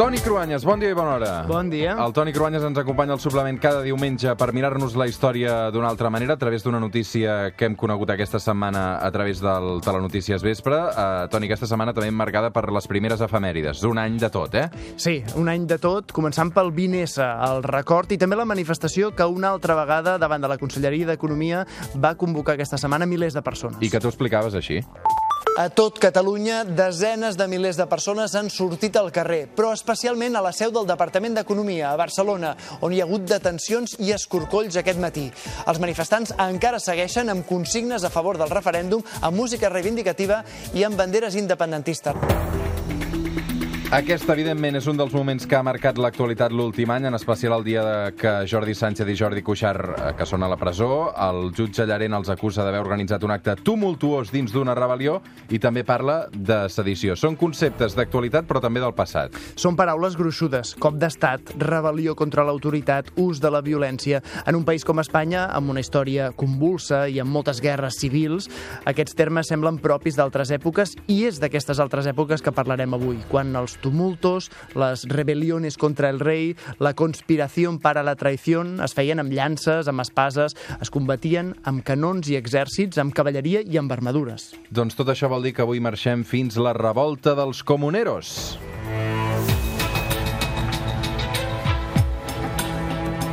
Toni Cruanyes, bon dia i bona hora. Bon dia. El Toni Cruanyes ens acompanya al suplement cada diumenge per mirar-nos la història d'una altra manera a través d'una notícia que hem conegut aquesta setmana a través del Telenotícies Vespre. Uh, Toni, aquesta setmana també marcada per les primeres efemèrides. Un any de tot, eh? Sí, un any de tot, començant pel 20S, el record i també la manifestació que una altra vegada davant de la Conselleria d'Economia va convocar aquesta setmana milers de persones. I que tu explicaves així. A tot Catalunya, desenes de milers de persones han sortit al carrer, però especialment a la seu del Departament d'Economia, a Barcelona, on hi ha hagut detencions i escorcolls aquest matí. Els manifestants encara segueixen amb consignes a favor del referèndum, amb música reivindicativa i amb banderes independentistes. Aquest, evidentment, és un dels moments que ha marcat l'actualitat l'últim any, en especial el dia que Jordi Sánchez i Jordi Cuixart, eh, que són a la presó, el jutge Llarent els acusa d'haver organitzat un acte tumultuós dins d'una rebel·lió i també parla de sedició. Són conceptes d'actualitat, però també del passat. Són paraules gruixudes, cop d'estat, rebel·lió contra l'autoritat, ús de la violència. En un país com Espanya, amb una història convulsa i amb moltes guerres civils, aquests termes semblen propis d'altres èpoques i és d'aquestes altres èpoques que parlarem avui, quan els tumultos, les rebeliones contra el rei, la conspiració para la traïció es feien amb llances, amb espases, es combatien amb canons i exèrcits, amb cavalleria i amb armadures. Doncs tot això vol dir que avui marxem fins la revolta dels comuneros.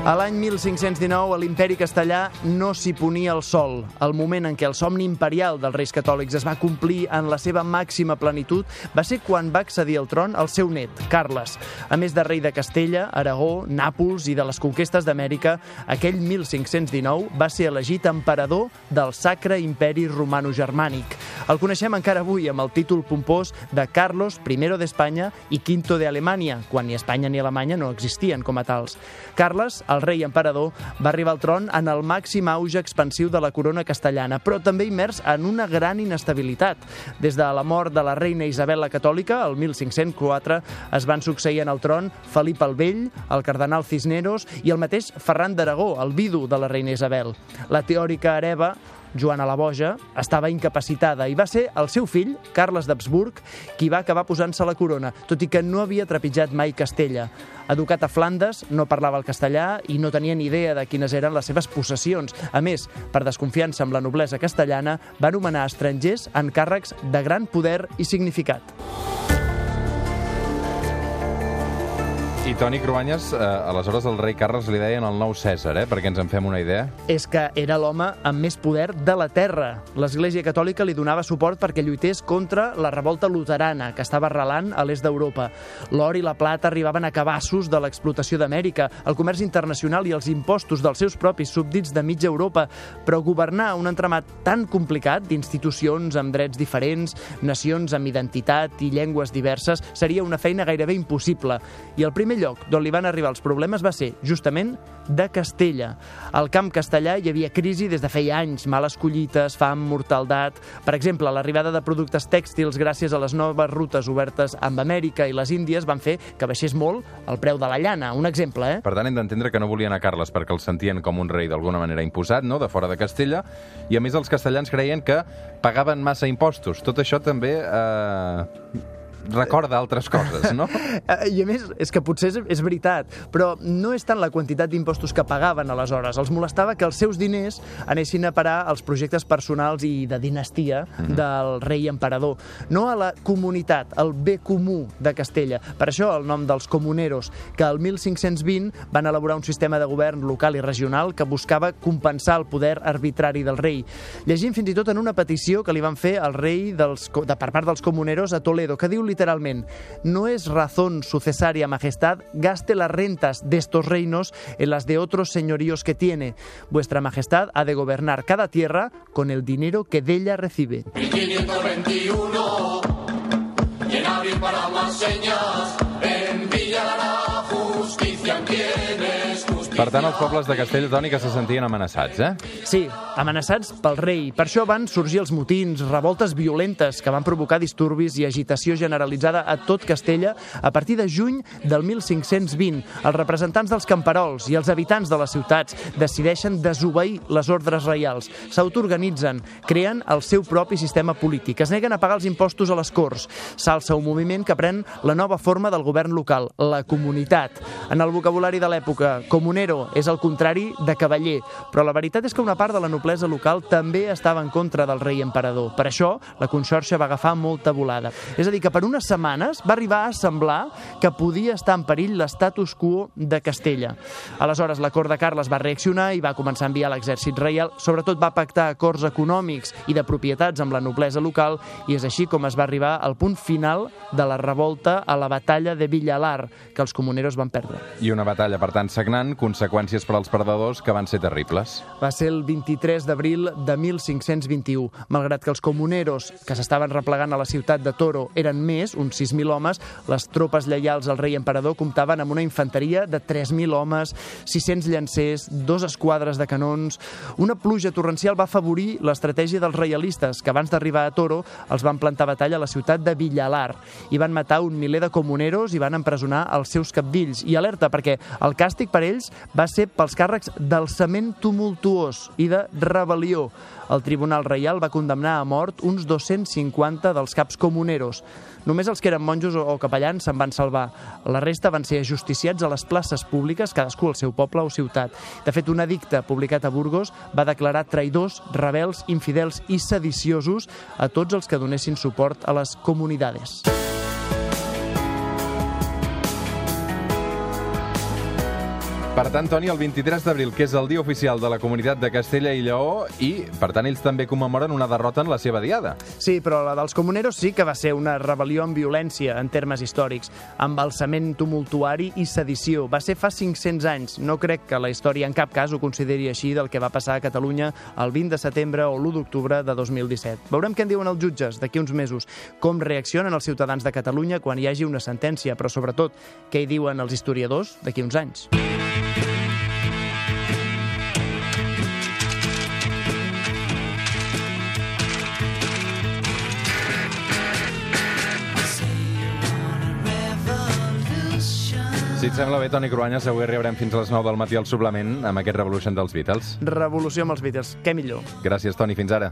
A l'any 1519, a l'imperi castellà no s'hi ponia el sol. El moment en què el somni imperial dels reis catòlics es va complir en la seva màxima plenitud va ser quan va accedir al tron el seu net, Carles. A més de rei de Castella, Aragó, Nàpols i de les conquestes d'Amèrica, aquell 1519 va ser elegit emperador del Sacre Imperi Romano-Germànic. El coneixem encara avui amb el títol pompós de Carlos I d'Espanya i Quinto de Alemanya, quan ni Espanya ni Alemanya no existien com a tals. Carles, el rei emperador, va arribar al tron en el màxim auge expansiu de la corona castellana, però també immers en una gran inestabilitat. Des de la mort de la reina Isabel la Catòlica, el 1504, es van succeir en el tron Felip el Vell, el cardenal Cisneros i el mateix Ferran d'Aragó, el vidu de la reina Isabel. La teòrica hereva Joana la Boja, estava incapacitada i va ser el seu fill, Carles d'Habsburg, qui va acabar posant-se la corona, tot i que no havia trepitjat mai Castella. Educat a Flandes, no parlava el castellà i no tenia ni idea de quines eren les seves possessions. A més, per desconfiança amb la noblesa castellana, va anomenar estrangers en càrrecs de gran poder i significat. I Toni Cruanyes, eh, aleshores el rei Carles li deien el nou Cèsar, eh, perquè ens en fem una idea. És que era l'home amb més poder de la Terra. L'Església Catòlica li donava suport perquè lluités contra la revolta luterana, que estava arrelant a l'est d'Europa. L'or i la plata arribaven a cabassos de l'explotació d'Amèrica, el comerç internacional i els impostos dels seus propis súbdits de mitja Europa. Però governar un entramat tan complicat d'institucions amb drets diferents, nacions amb identitat i llengües diverses, seria una feina gairebé impossible. I el primer lloc d'on li van arribar els problemes va ser, justament, de Castella. Al camp castellà hi havia crisi des de feia anys, males collites, fam, mortaldat... Per exemple, l'arribada de productes tèxtils gràcies a les noves rutes obertes amb Amèrica i les Índies van fer que baixés molt el preu de la llana. Un exemple, eh? Per tant, hem d'entendre que no volien a Carles perquè el sentien com un rei d'alguna manera imposat, no?, de fora de Castella, i a més els castellans creien que pagaven massa impostos. Tot això també eh, recorda altres coses, no? Eh, I a més, és que potser és, és veritat, però no és tant la quantitat d'impostos que pagaven aleshores. Els molestava que els seus diners anessin a parar als projectes personals i de dinastia mm -hmm. del rei emperador, no a la comunitat, al bé comú de Castella. Per això el nom dels comuneros, que el 1520 van elaborar un sistema de govern local i regional que buscava compensar el poder arbitrari del rei. Llegim fins i tot en una petició que li van fer al rei dels, de, per part dels comuneros a Toledo, que diu literalment no es razón su cesárea majestad gaste las rentas de estos reinos en las de otros señoríos que tiene. Vuestra majestad ha de gobernar cada tierra con el dinero que de ella recibe. 1521 y en abril para más señas en justicia en quienes Per tant, els pobles de Castell, Toni, que se sentien amenaçats, eh? Sí, amenaçats pel rei. Per això van sorgir els motins, revoltes violentes que van provocar disturbis i agitació generalitzada a tot Castella a partir de juny del 1520. Els representants dels camperols i els habitants de les ciutats decideixen desobeir les ordres reials. S'autoorganitzen, creen el seu propi sistema polític, es neguen a pagar els impostos a les Corts. S'alça un moviment que pren la nova forma del govern local, la comunitat. En el vocabulari de l'època, comunero és el contrari de cavaller, però la veritat és que una part de la noblesa local també estava en contra del rei emperador. Per això, la conxorxa va agafar molta volada. És a dir, que per unes setmanes va arribar a semblar que podia estar en perill l'estatus quo de Castella. Aleshores, la cort de Carles va reaccionar i va començar a enviar l'exèrcit reial, sobretot va pactar acords econòmics i de propietats amb la noblesa local i és així com es va arribar al punt final de la revolta a la batalla de Villalar, que els comuneros van perdre. I una batalla, per tant, sagnant, conseqüències per als perdedors que van ser terribles. Va ser el 23 d'abril de 1521. Malgrat que els comuneros que s'estaven replegant a la ciutat de Toro eren més, uns 6.000 homes, les tropes lleials al rei emperador comptaven amb una infanteria de 3.000 homes, 600 llancers, dos esquadres de canons... Una pluja torrencial va afavorir l'estratègia dels reialistes, que abans d'arribar a Toro els van plantar batalla a la ciutat de Villalar i van matar un miler de comuneros i van empresonar els seus capdills. I alerta, perquè el càstig per ells va ser pels càrrecs d'alçament tumultuós i de rebel·lió. El Tribunal Reial va condemnar a mort uns 250 dels caps comuneros. Només els que eren monjos o capellans se'n van salvar. La resta van ser ajusticiats a les places públiques, cadascú al seu poble o ciutat. De fet, un edicte publicat a Burgos va declarar traïdors, rebels, infidels i sediciosos a tots els que donessin suport a les comunidades. Per tant, Toni, el 23 d'abril, que és el dia oficial de la comunitat de Castella i Lleó, i, per tant, ells també commemoren una derrota en la seva diada. Sí, però la dels comuneros sí que va ser una rebel·lió amb violència en termes històrics, amb alçament tumultuari i sedició. Va ser fa 500 anys. No crec que la història en cap cas ho consideri així del que va passar a Catalunya el 20 de setembre o l'1 d'octubre de 2017. Veurem què en diuen els jutges d'aquí uns mesos, com reaccionen els ciutadans de Catalunya quan hi hagi una sentència, però sobretot què hi diuen els historiadors d'aquí uns anys. Si et sembla bé, Toni Cruanyes, avui arribarem fins a les 9 del matí al suplement amb aquest Revolution dels Beatles. Revolució amb els Beatles. Què millor? Gràcies, Toni. Fins ara.